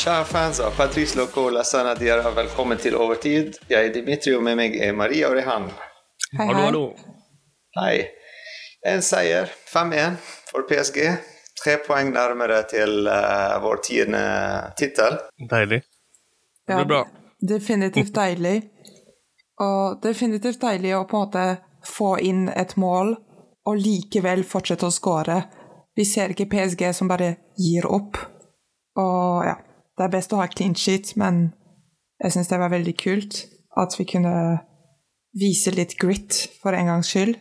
Kjære fans av Patrice Loco og Lassana Diarra, velkommen til Overtid. Jeg er Dimitri, og med meg er Maria og Rehan. Hei, Hallo, hei. hallo. Hei. En seier, 5-1 for PSG. Tre poeng nærmere til uh, vår tiende tittel. Deilig. Det Ja, blir bra. Definitivt deilig. Og definitivt deilig å på en måte få inn et mål og likevel fortsette å skåre. Vi ser ikke PSG som bare gir opp. Og ja, det er best å ha clean sheet, men jeg syns det var veldig kult at vi kunne vise litt grit for en gangs skyld.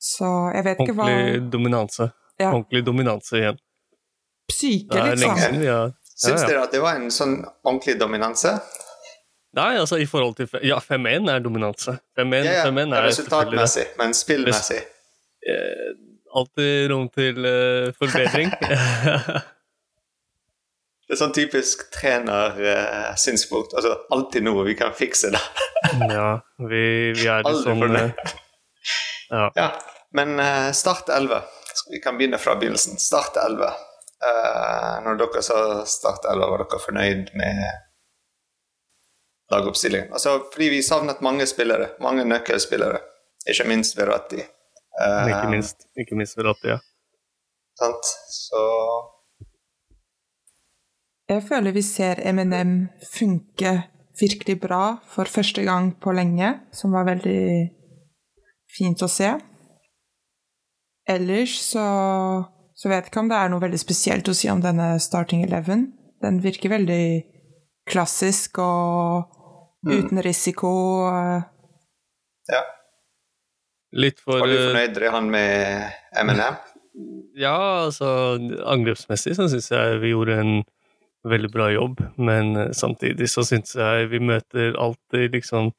Så jeg vet ikke hva Ordentlig dominanse. Ja. Ordentlig dominanse igjen. Psyke, lenge liksom. siden vi Syns ja, ja. dere at det var en sånn ordentlig dominanse? Nei, altså i forhold til Ja, 5-1 er dominanse. 5-1 Ja, ja, 5-1 er resultatmessig, men spillmessig. Eh, Alltid rom til uh, forbedring. Det er sånn typisk trener-synspunkt. altså, alltid noe vi kan fikse, da. ja, vi, vi er litt sånn eh, Ja. Ja, men uh, Start 11. Vi kan begynne fra begynnelsen. Start 11. Uh, når dere sa Start 11, var dere fornøyd med lagoppstillingen? Altså, fordi vi savnet mange spillere. Mange nøkkelspillere. Ikke minst Verratti. Uh, Ikke minst, ikke minst Verratti, ja. Sant? Så Jeg føler vi ser Eminem funke virkelig bra for første gang på lenge, som var veldig fint å se. Ellers så, så vet jeg ikke om det er noe veldig spesielt å si om denne Starting Eleven. Den virker veldig klassisk og uten risiko. eh, ja. Litt for Var du fornøyd i han med Eminem? Ja, altså angrepsmessig så syns jeg vi gjorde en veldig bra jobb, men eh, samtidig så syns jeg vi møter alltid liksom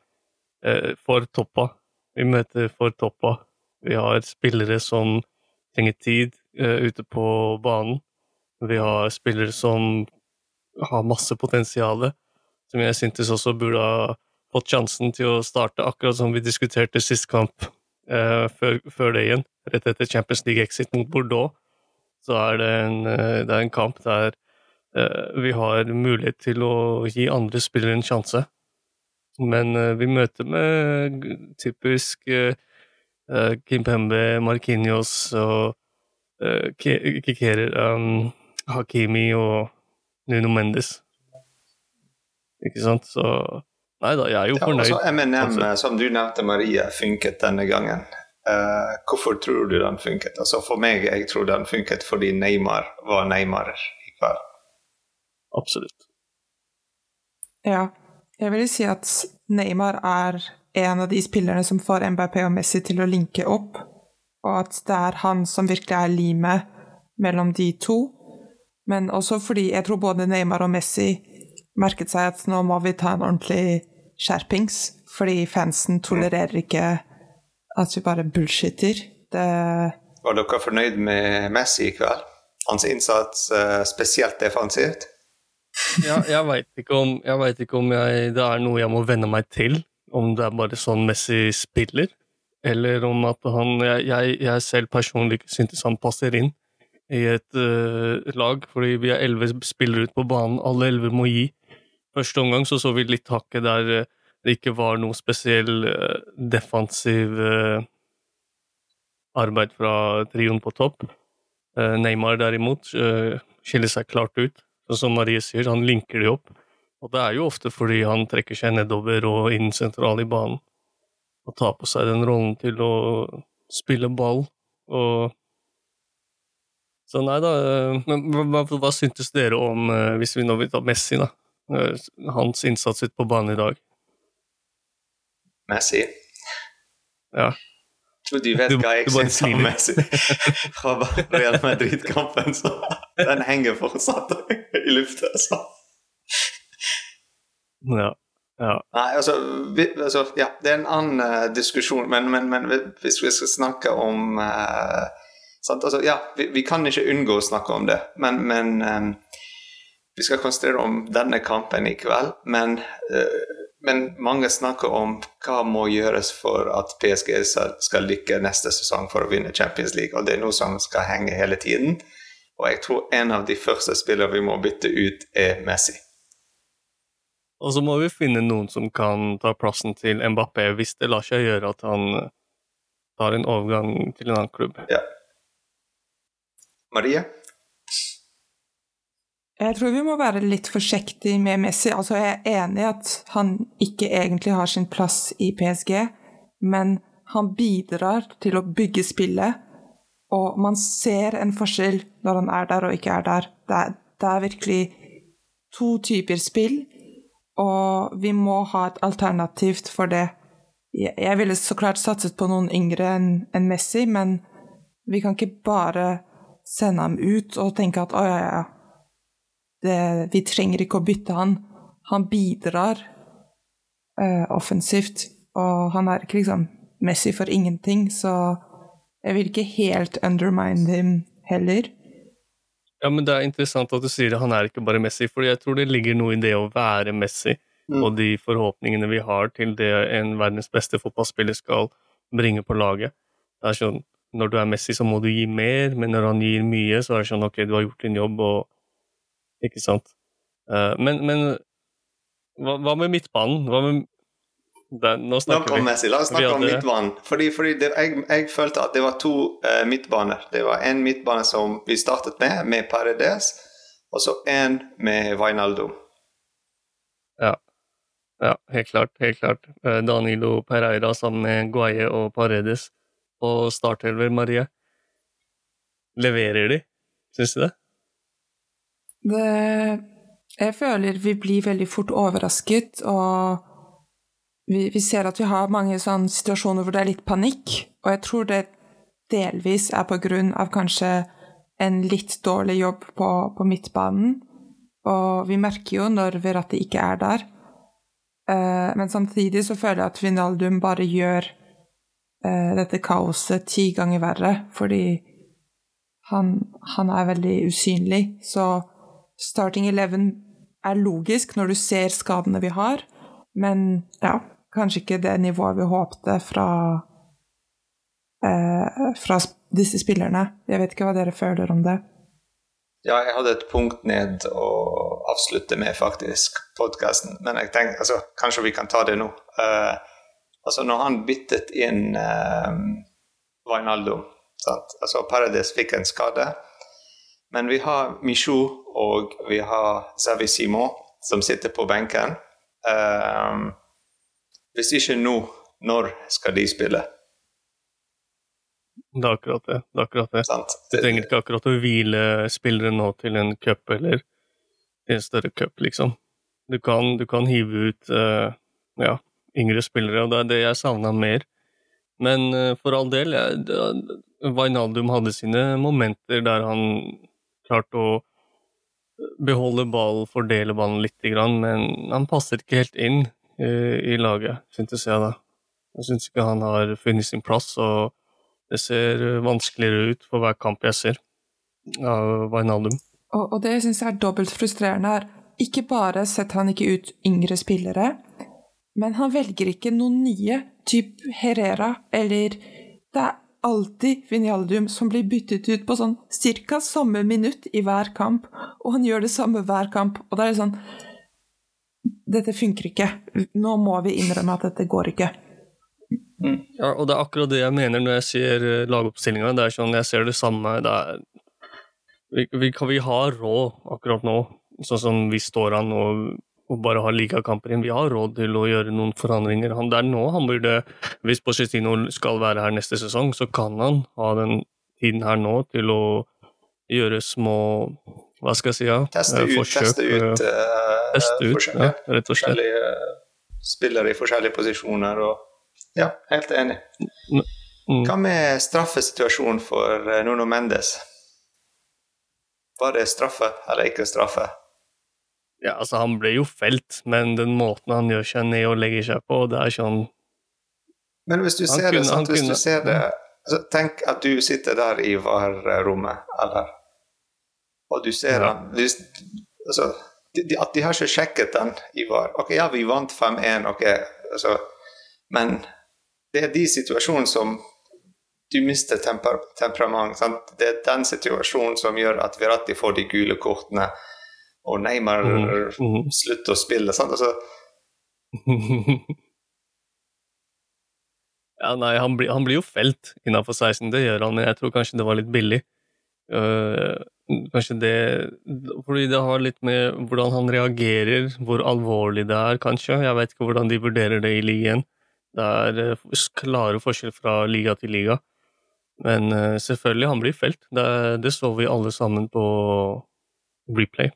eh, for toppa. Vi møter for toppa. Vi har spillere som trenger tid eh, ute på banen. Vi har spillere som har masse potensial, som jeg syntes også burde ha fått sjansen til å starte, akkurat som vi diskuterte sist kamp før, før det igjen, rett etter Champions League-exit mot Bordeaux, så er det en, det er en kamp der vi har mulighet til å gi andre spillere en sjanse. Men eh, vi møter med typisk eh, eh, Kimpembe, Marquinhos og Kikerer, um, Hakimi og Nuno Mendes. Ikke sant? Så Nei da, jeg er jo fornøyd. Ja, Altså- eh, som du nevnte, Maria, funket denne gangen. Uh, hvorfor tror du den funket? Altså For meg, jeg tror den funket fordi Neymar var Neymar i kveld. Absolutt. Ja, jeg vil si at Neymar er en av de spillerne som får MBP og Messi til å linke opp, og at det er han som virkelig er limet mellom de to. Men også fordi jeg tror både Neymar og Messi merket seg at nå må vi ta en ordentlig skjerpings, fordi fansen tolererer ikke at vi bare bullshitter. Det Var dere fornøyd med Messi i kveld? Hans innsats, eh, spesielt defensivt? Ja, jeg veit ikke ikke om jeg, det er noe jeg må venne meg til. Om det er bare sånn Messi spiller, eller om at han Jeg, jeg, jeg selv personlig ikke syntes han passer inn i et uh, lag, fordi vi er elleve spillere ute på banen. Alle elleve må gi. Første omgang så så vi litt hakket der eh, det ikke var noe spesiell uh, defensiv arbeid fra trioen på topp. Neymar derimot skiller seg klart ut. Sånn som Marie sier, han linker de opp. Og det er jo ofte fordi han trekker seg nedover og inn sentral i banen. Og tar på seg den rollen til å spille ball og Så nei da eh, Men hva, hva, syntes dere om, eh, hvis vi nå vil ta Messi, da? Eh, Hans innsats ute på banen i dag. Messi? Ja. Jeg tror du vet Du- hva jeg syns om. Messi fra Real Madrid-kampen. så Den henger fortsatt i lufta. Altså. Ja. ja. Nei, altså, vi, altså Ja, det er en annen uh, diskusjon, men, men, men hvis vi skal snakke om uh? Altså, ja, vi, vi kan ikke unngå å snakke om det, men, men um, Vi skal konsentrere om denne kampen i kveld, men, uh, men mange snakker om hva må gjøres for at PSG skal lykke neste sesong for å vinne Champions League, og det er noe som skal henge hele tiden. Og jeg tror en av de første spillene vi må bytte ut, er Messi. Og så må vi finne noen som kan ta plassen til Mbappé, hvis det lar seg gjøre at han tar en overgang til en annen klubb. Ja. Marie? Jeg tror vi må være litt forsiktige med Messi. Altså, jeg er enig i at han ikke egentlig har sin plass i PSG, men han bidrar til å bygge spillet, og man ser en forskjell når han er der og ikke er der. Det er, det er virkelig to typer spill, og vi må ha et alternativt for det. Jeg ville så klart satset på noen yngre enn Messi, men vi kan ikke bare sende ham ut og tenke at å ja, ja, det, vi trenger ikke å bytte han. Han bidrar uh, offensivt, og han er ikke liksom Messi for ingenting, så jeg vil ikke helt undermine him heller. Ja, men det er interessant at du sier at han er ikke bare Messi, for jeg tror det ligger noe i det å være Messi, mm. og de forhåpningene vi har til det en verdens beste fotballspiller skal bringe på laget. Det er sånn, Når du er Messi, så må du gi mer, men når han gir mye, så er det sånn ok, du har gjort din jobb, og Ikke sant? Uh, men, men hva, med midtbanen? Hva med det, nå snakker vi. Messi. La oss snakke om midtbanen. Fordi, fordi det, jeg, jeg, følte at det var to uh, midtbaner. Det var en midtbane som vi startet med, med Paredes, og så en med Vainaldo. Ja. ja, helt klart. Helt klart. Uh, Danilo Pereira sammen med Guaye og Paredes og startelver Marie. Leverer de, syns du det? det? Jeg føler vi blir veldig fort overrasket, og vi, vi, ser at vi har mange sånne situasjoner hvor det er litt panikk, og jeg tror det delvis er på grunn av kanskje en litt dårlig jobb på, på midtbanen. Og vi merker jo når Verratti ikke er der. Uh, men samtidig så føler jeg at Vinaldum bare gjør uh, dette kaoset ti ganger verre, fordi han, han, er veldig usynlig. Så starting eleven er logisk når du ser skadene vi har, men ja, kanskje ikke det nivået vi håpte fra, eh, fra disse spillerne. Jeg vet ikke hva dere føler om det. Ja, jeg hadde et punkt ned å avslutte med, faktisk, podkasten. Men jeg tenkte, altså, kanskje vi kan ta det nå. Uh, altså, når han byttet inn uh, Wijnaldo altså Paradis fikk en skade. Men vi har Michou og vi har Savi Simo som sitter på benken. Uh, hvis ikke nå, når skal de spille? Det er akkurat det. det, er akkurat det. Du trenger ikke akkurat å hvile spillere nå til en cup eller en større cup, liksom. Du kan, du kan hive ut uh, ja, yngre spillere, og det er det jeg savna mer. Men uh, for all del, Wijnaldum hadde sine momenter der han klarte å beholde ball, fordele ballen litt, men han passer ikke helt inn i laget, syntes jeg da. Jeg syns ikke han har funnet sin plass, og det ser vanskeligere ut for hver kamp jeg ser av Wijnaldum. Og, og det jeg er dobbelt frustrerende, er ikke bare setter han ikke ut yngre spillere, men han velger ikke noen nye, typ Herrera, eller Det er alltid Vinjaldum som blir byttet ut på sånn cirka samme minutt i hver kamp, og han gjør det samme hver kamp, og det er sånn dette funker ikke. Nå må vi innrømme at dette går ikke. Mm. Ja, og det er akkurat det jeg mener når jeg ser eh, lagoppstillinga. Det er sånn, jeg ser det samme. Det er, vi, vi, vi, har råd akkurat nå, sånn som vi står an og, og bare har ligakamper igjen. Vi har råd til å gjøre noen forandringer. Han, det er nå han burde Hvis Pochettino skal være her neste sesong, så kan han ha den tiden her nå til å gjøre små hva skal jeg si, ja? Teste ut, forsøk, teste ut, uh, teste ut ja, rett og slett. spillere i forskjellige posisjoner og Ja, helt enig. Mm. Hva med straffesituasjonen for Nuno Mendes? Var det straffe eller ikke straffe? Ja, altså, han ble jo felt, men den måten han gjør seg ned og legger seg på, det er sånn Men hvis du ser kunne, det, sant, hvis kunne, du ser det altså, Tenk at du sitter der i VAR-rommet, eller og du ser ja. han altså, de, At de har ikke sjekket den, i VAR. Ok, ja, vi vant 5-1, ok, altså, men det er de situasjonene som du mister temper, temperament. Sant? Det er den situasjonen som gjør at Verratti får de gule kortene, og Neymar mm. mhm. slutter å spille. Sant? Altså, ja, nei, han blir, han blir jo felt innafor 16, det gjør han, jeg tror kanskje det var litt billig. Øh, kanskje det Fordi det har litt med hvordan han reagerer, hvor alvorlig det er, kanskje. Jeg vet ikke hvordan de vurderer det i ligaen. Det er øh, klare forskjell fra liga til liga. Men uh, selvfølgelig, han blir felt. Det, det så vi alle sammen på replay.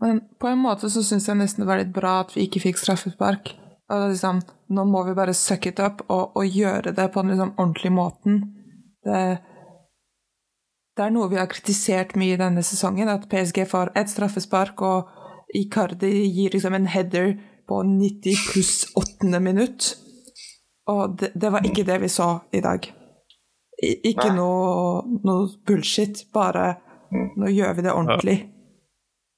Men på en måte så syns jeg nesten det var litt bra at vi ikke fikk straffespark. Liksom, nå må vi bare suck it up og, og gjøre det på den liksom ordentlige måten. Det, det er noe vi har kritisert mye i denne sesongen, at PSG får ett straffespark, og Icardi gir liksom en header på 90 pluss åttende minutt. Og det, det var ikke det vi så i dag. I, ikke noe, noe bullshit, bare nå gjør vi det ordentlig.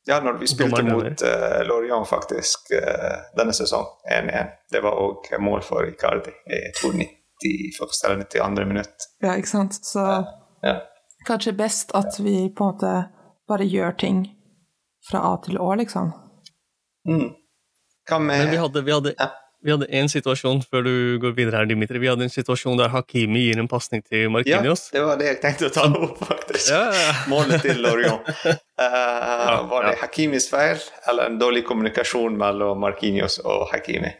ja, når vi spilte mot uh, Lorient faktisk uh, denne sesongen, 1-1, det var òg mål for Icardi Jeg i 91. eller 92. minutt. Ja, ikke sant? Så Ja. Kanskje best at vi på en måte bare gjør ting fra A til Å, liksom. Mm. Hva med Men vi hadde, vi hadde, Ja. vi hadde en situasjon før du går videre her, Dimitri. Vi hadde en situasjon der Hakimi gir en pasning til Ja, det var det jeg tenkte å ta opp, faktisk. Ja, ja. Målet til Lorient. ja, var det ja. Hakimis feil, eller en dårlig kommunikasjon mellom Marquinhos og Hakimi?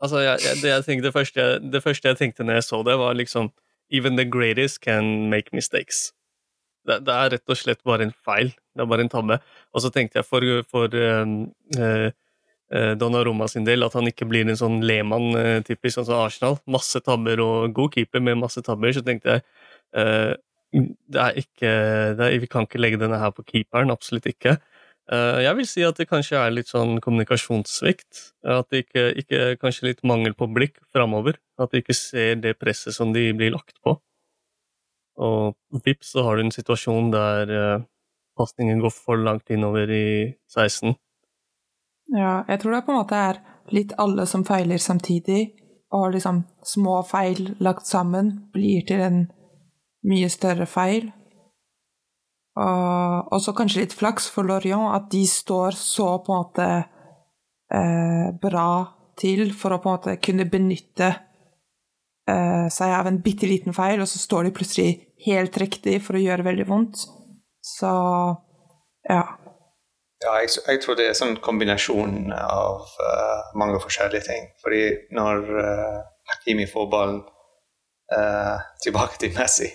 Altså, jeg, jeg, det, jeg tenkte, det, første, det første jeg tenkte når jeg så det, var liksom Even the greatest can make mistakes. Det, det er rett og slett bare en feil. Det er bare en tabbe. Og så tenkte jeg for, for um, uh, eh, Donnarumma sin del at han ikke blir en sånn Lehmann-typisk, sånn som Arsenal. Masse tabber og god keeper med masse tabber. Så tenkte jeg uh, det er ikke, det er, Vi kan ikke legge denne her på keeperen. Absolutt ikke. Eh, Jeg vil si at det kanskje er litt sånn kommunikasjonssvikt. At det ikke, ikke Kanskje litt mangel på blikk framover. At de ikke ser det presset som de blir lagt på. Og vips, så har du en situasjon der uh, pasningen går for langt innover i 16. Ja, jeg tror det på en måte er litt alle som feiler samtidig, og liksom små feil lagt sammen blir til en mye større feil. Og så kanskje litt flaks for Lorient, at de står så på en måte eh, bra til for å på en måte kunne benytte eh, seg av en bitte liten feil, og så står de plutselig helt riktig for å gjøre veldig vondt. Så ja. Ja, jeg, jeg tror det er en sånn kombinasjon av uh, mange forskjellige ting. Fordi når uh, Hakimi får ballen uh, tilbake til Messi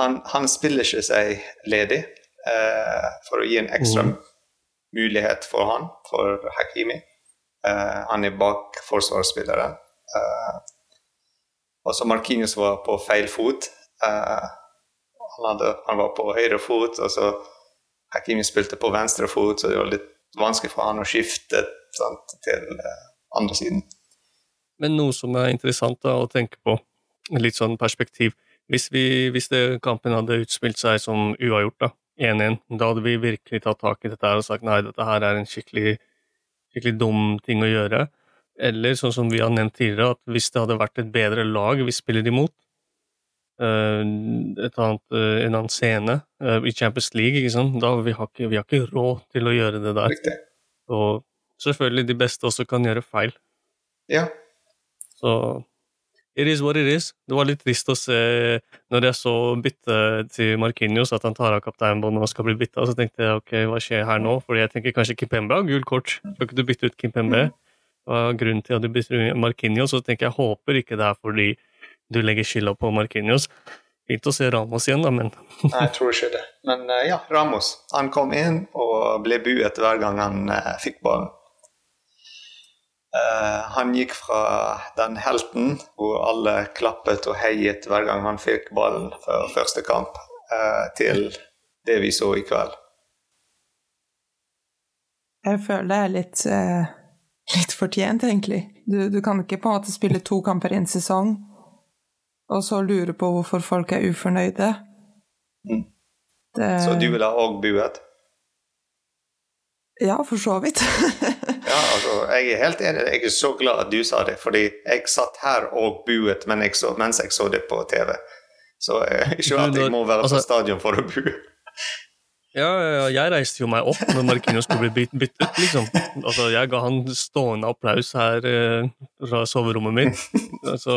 han, han spiller ikke seg ledig eh, for å gi en ekstra mm. mulighet for han, for Hakimi. Eh, han er bak forsvarsspilleren. Eh, og så Markinius var på feil fot. Eh, han, hadde, han var på høyre fot, og så Hakimi spilte på venstre fot, så det var litt vanskelig for han å skifte sant, til eh, andre siden. Men noe som er interessant da, å tenke på, litt sånn perspektiv Hvis, vi, hvis det, kampen hadde utspilt seg som uavgjort, da, 1-1, da hadde vi virkelig tatt tak i dette her og sagt nei, dette her er en skikkelig, skikkelig dum ting å gjøre. Eller sånn som vi har nevnt tidligere, at hvis det hadde vært et bedre lag vi spiller imot, eh, et annet, eh, en annen scene eh, i Champions League, ikke sant? da vi har ikke, vi har ikke råd til å gjøre det der. Riktig. Og selvfølgelig de beste også kan gjøre feil. Ja. Så it is what it is. Det var litt trist å se når jeg så byttet til Markinios, at han tar av kapteinbåndet og skal bli bytta. Så tenkte jeg ok, hva skjer her nå? Fordi jeg tenker kanskje Kimpembe har gult kort. Skal ikke du bytte ut Kimpembe? Hva er grunnen til at du bytter ut Markinios? Så tenker jeg håper ikke det er fordi du legger skylda på Markinios. Fint å se Ramos igjen, da, men Nei, jeg tror ikke det. Men eh, ja, Ramos. Han kom inn og ble buet hver gang han eh, fikk ballen. Eh, han gikk fra den helten hvor alle klappet og heiet hver gang han fikk ballen før første kamp, eh, til det vi så i kveld. Jeg føler det er litt, eh, litt fortjent, egentlig. Du, du kan ikke på en måte spille to kamper i en sesong, og så lure på hvorfor folk er ufornøyde. Mm. Det, Så du ville ha òg buet? Ja, for så vidt. Ja, altså, jeg er helt enig. Jeg er så glad at du sa det, fordi jeg satt her og buet men jeg så, mens jeg så det på TV. Så eh, ikke at jeg må være på Altså- stadion for å bue. Ja, ja, jeg reiste jo meg opp når Marquinhos skulle bli byttet ut, liksom. Altså, jeg ga han stående applaus her eh, fra soverommet mitt. Altså,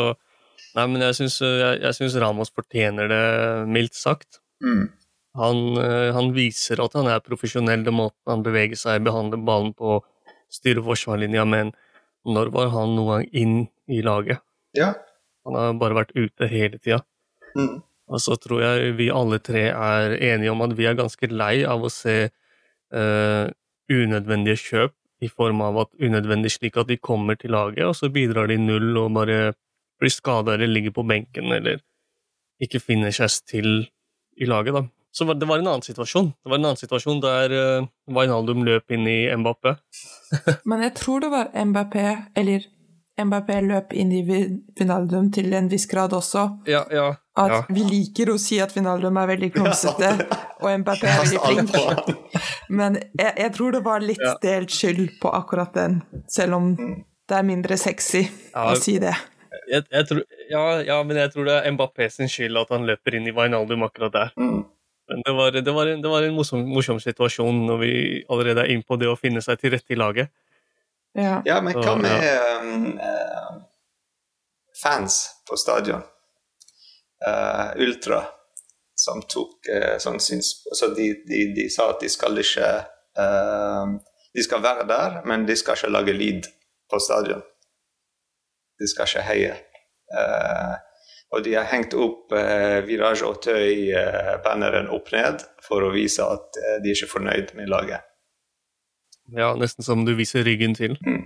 nei, men jeg syns, eh, jeg, jeg syns Ramos fortjener det, mildt sagt. Mm. Han, eh, han viser at han er profesjonell, den måten han beveger seg, behandler ballen på, styrer forsvarslinja, men når var han noen gang inn i laget? Ja. Han har bare vært ute hele tida. Mm. Og så tror jeg vi alle tre er enige om at vi er ganske lei av å se uh, unødvendige kjøp i form av at unødvendig slik at de kommer til laget, og så bidrar de null og bare blir skada eller ligger på benken eller ikke finner seg til i laget, da. Så var- det var en annen situasjon. Det var en annen situasjon der uh, Wijnaldum løp inn i Mbappé. Men jeg tror det var Mbappé, eller Mbappé løp inn i Vi- Vinaldum til en viss grad også. Ja, ja. At ja. vi liker å si at Vinaldum er veldig klumsete, og Mbappé er veldig flink. Men jeg, jeg tror det var litt delt skyld på akkurat den, selv om det er mindre sexy å si det. Jeg, jeg tror, ja, ja, men jeg tror det er Mbappé sin skyld at han løper inn i Wijnaldum akkurat der. Mm. Men det var, det var en, det var en morsom, morsom situasjon når vi allerede er inne på det å finne seg til rette i laget. Ja. Ja, men hva med um, eh, fans på stadion? Uh, ultra, som tok uh, sånn syns... Så de, de, de sa at de skal ikke uh, De skal være der, men de skal ikke lage lyd på stadion. De skal ikke heie. Eh, og de har hengt opp eh, Virage og Tøy-banneren opp ned for å vise at eh, de er ikke fornøyd med laget. Ja, Nesten som du viser ryggen til. Mm.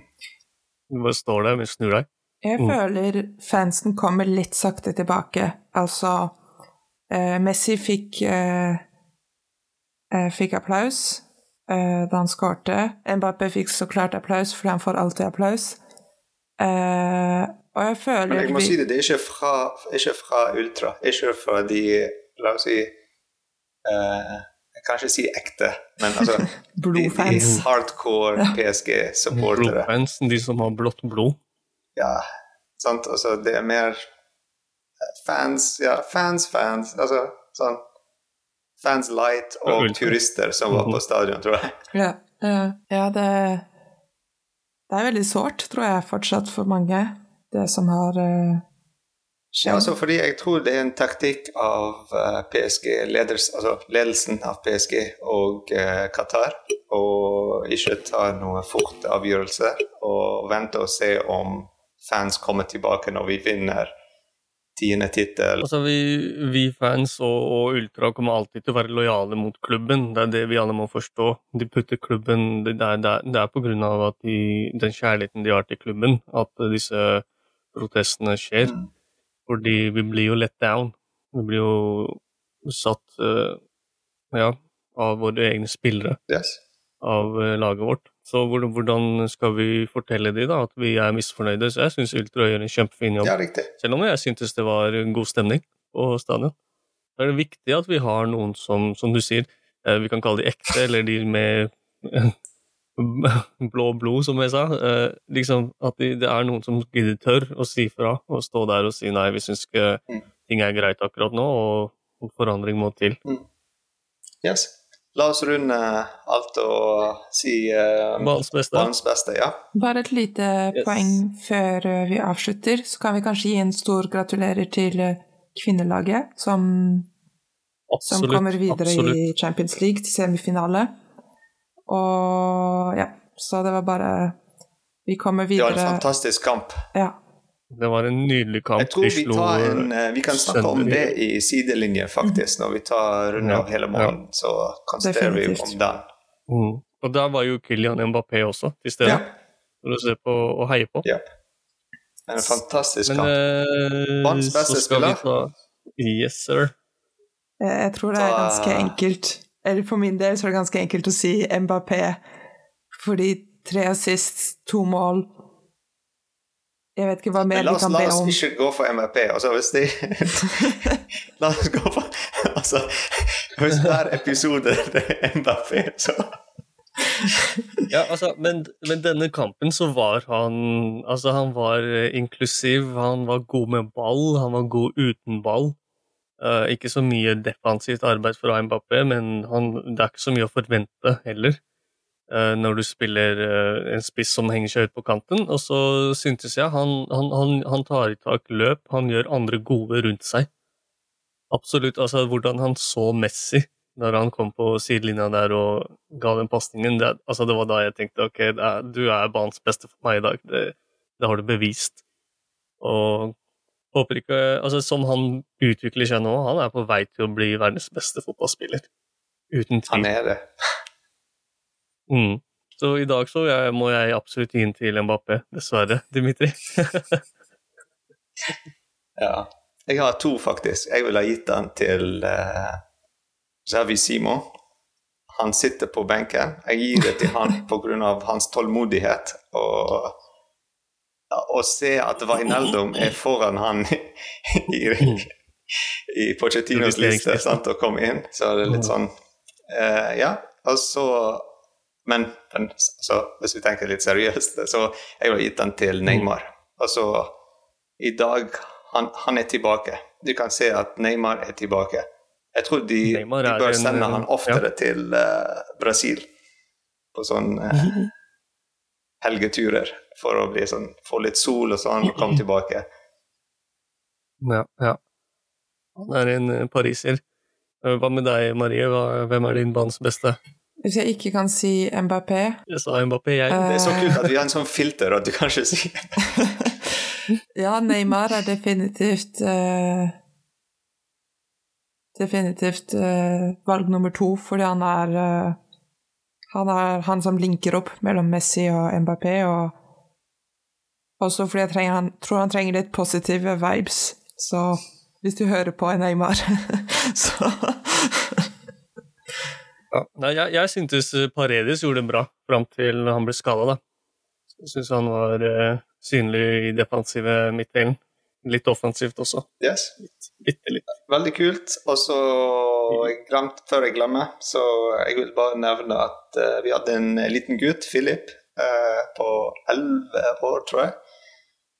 Du bare står der, men snur deg. Jeg Mm. føler fansen kommer litt sakte tilbake. Altså eh, Messi fikk eh, eh, fikk applaus eh, da han skårte. Mbappé fikk så klart applaus, for han får alltid applaus. Eh, og jeg føler Men jeg må vi- si det, det er ikke fra, ikke fra Ultra. Ikke fra de La oss si uh, Jeg kan ikke si ekte, men altså de, de hardcore PSG-supportere. Blodfansen, de som har blått blod. Ja, sant? Altså, det er mer fans Ja, fans, fans. Altså sånn Fans light og turister som var på stadion, tror jeg. Ja, ja, ja det, det er veldig sårt, tror jeg, fortsatt for mange, det som har skjedd. Ja, altså fordi jeg tror det er en taktikk av eh, PSG, leders, altså ledelsen av PSG og eh, Qatar, å ikke ta noen fort avgjørelse og vente og se om fans kommer tilbake når vi vinner tiende tittel. Altså, vi, vi fans og, og Ultra kommer alltid til å være lojale mot klubben. Det er det vi alle må forstå. De putter klubben Det det er, det er på grunn av de, den kjærligheten de har til klubben, at disse protestene skjer. Mm. Fordi vi blir jo let down. Vi blir jo satt uh, ja, av våre egne spillere, Yes. av uh, laget vårt. Så hvordan, skal vi fortelle dem da, at vi er misfornøyde? Så jeg syns Ultra gjør en kjempefin jobb. Ja, riktig. Selv om jeg syntes det var god stemning på stadion. Så er det viktig at vi har noen som, som du sier, eh, vi kan kalle de ekte, eller de med blå blod, som jeg sa. Eh, liksom At de, det er noen som gidder tør å si fra, og stå der og si nei, vi syns ikke Mm. ting er greit akkurat nå, og forandring må til. Yes. La oss runde alt og si uh, barns beste. Barns beste, ja. Bare et lite Yes. poeng før eh, vi avslutter, så kan vi kanskje gi en stor gratulerer til eh, kvinnelaget, som, som kommer videre absolutt. i Champions League til semifinale. Og ja, så det var bare Vi kommer videre. Det var en fantastisk kamp. Ja. Det var en nydelig kamp. Jeg tror vi, slo, tar en, eh, vi kan snakke om det i sidelinje, faktisk, når vi tar rundt av Ja, hele måneden. Så konsentrerer vi om den. mm. Og der var jo Kylian Mbappé også til stede, Ja. for å se på og heie på. ja. En fantastisk Men kamp. eh, beste skal vi spiller? ta Yes, sir. Jeg tror det er ganske enkelt. Eller for min del så er det ganske enkelt å si Mbappé, fordi tre assist, to mål Jeg vet ikke hva mer vi kan vi om. la be oss ikke gå for MRP. Altså, hvis de La oss gå for Altså, hvis hver episode det er Mbappé, så Ja, altså, men, men denne kampen så var han Altså, han var eh, inklusiv, han var god med ball, han var god uten ball. Uh, ikke så mye defensivt arbeid fra Mbappé, men han, det er ikke så mye å forvente heller. Uh, når du spiller uh, en spiss som henger seg ut på kanten. Og så syntes jeg han, han, han, han tar i tak løp, han gjør andre gode rundt seg. Absolutt. Altså, hvordan han så Messi når han kom på sidelinja der og ga den pasningen, det, altså, det var da jeg tenkte ok, er, du er banens beste for meg i dag. Det, det har du bevist. Og håper ikke Altså, som han utvikler seg nå, han er på vei til å bli verdens beste fotballspiller. Uten tvil. Han er det. Mm. Så i dag så jeg, må jeg absolutt inn til Mbappé, dessverre, Dimitri. ja. Jeg har to, faktisk. Jeg ville ha gitt den til uh, Javi Simo. Han sitter på benken. Jeg gir det til han pga. hans tålmodighet. Og å se at Wijnaldum er foran han i, i Pochettinos liste sant, og kom inn, så er det litt sånn uh, Ja. Og så Men, men så, hvis vi tenker litt seriøst, så jeg har gitt den til Neymar. Altså, i dag han, han, er tilbake. Du kan se at Neymar er tilbake. Jeg tror de, de bør sende en, han oftere ja. til uh, Brasil på sånn uh, helgeturer for å bli sånn, få litt sol og sånn, og komme tilbake. Ja, ja. Han er en eh, pariser. Hva med deg, Marie? Hvem er din banens beste? Hvis jeg ikke kan si Mbappé Jeg sa Mbappé, jeg. Uh, det er så kult at vi har en sånn filter at du kanskje sier Ja, Neymar er definitivt uh, Definitivt uh, valg nummer to, fordi han er Han er han som linker opp mellom Messi og Mbappé, og også fordi jeg trenger, han, tror han trenger litt positive vibes. Så hvis du hører på Neymar, så ja. Jeg, jeg syntes Paredes gjorde det bra fram til han ble skada, da. Jeg syns han var eh, synlig i defensive midtdelen. Litt offensivt også. Yes. Litt, litt, litt. Veldig kult. Og så, før jeg glemmer, så jeg vil bare nevne at uh, vi hadde en liten gutt, Philip, uh, på elleve år, tror jeg.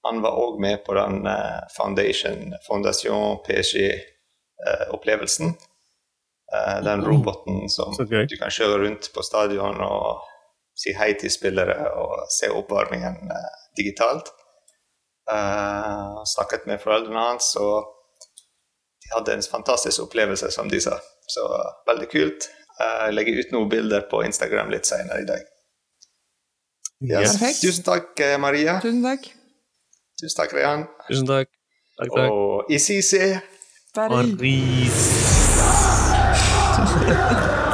Han var òg med på den uh, Foundation, Fondation PSG-opplevelsen. den roboten som du kan kjøre rundt på stadion og si hei til spillere og se oppvarmingen digitalt. Uh, snakket med foreldrene hans, og de hadde en fantastisk opplevelse, som de sa. Så uh, veldig kult. Uh, jeg legger ut noen bilder på Instagram litt senere i dag. Yes. Tusen takk, Maria. Tusen takk. Tusen takk, Rehan. Tusen takk. takk, takk. Og Isisi. Paris. Paris.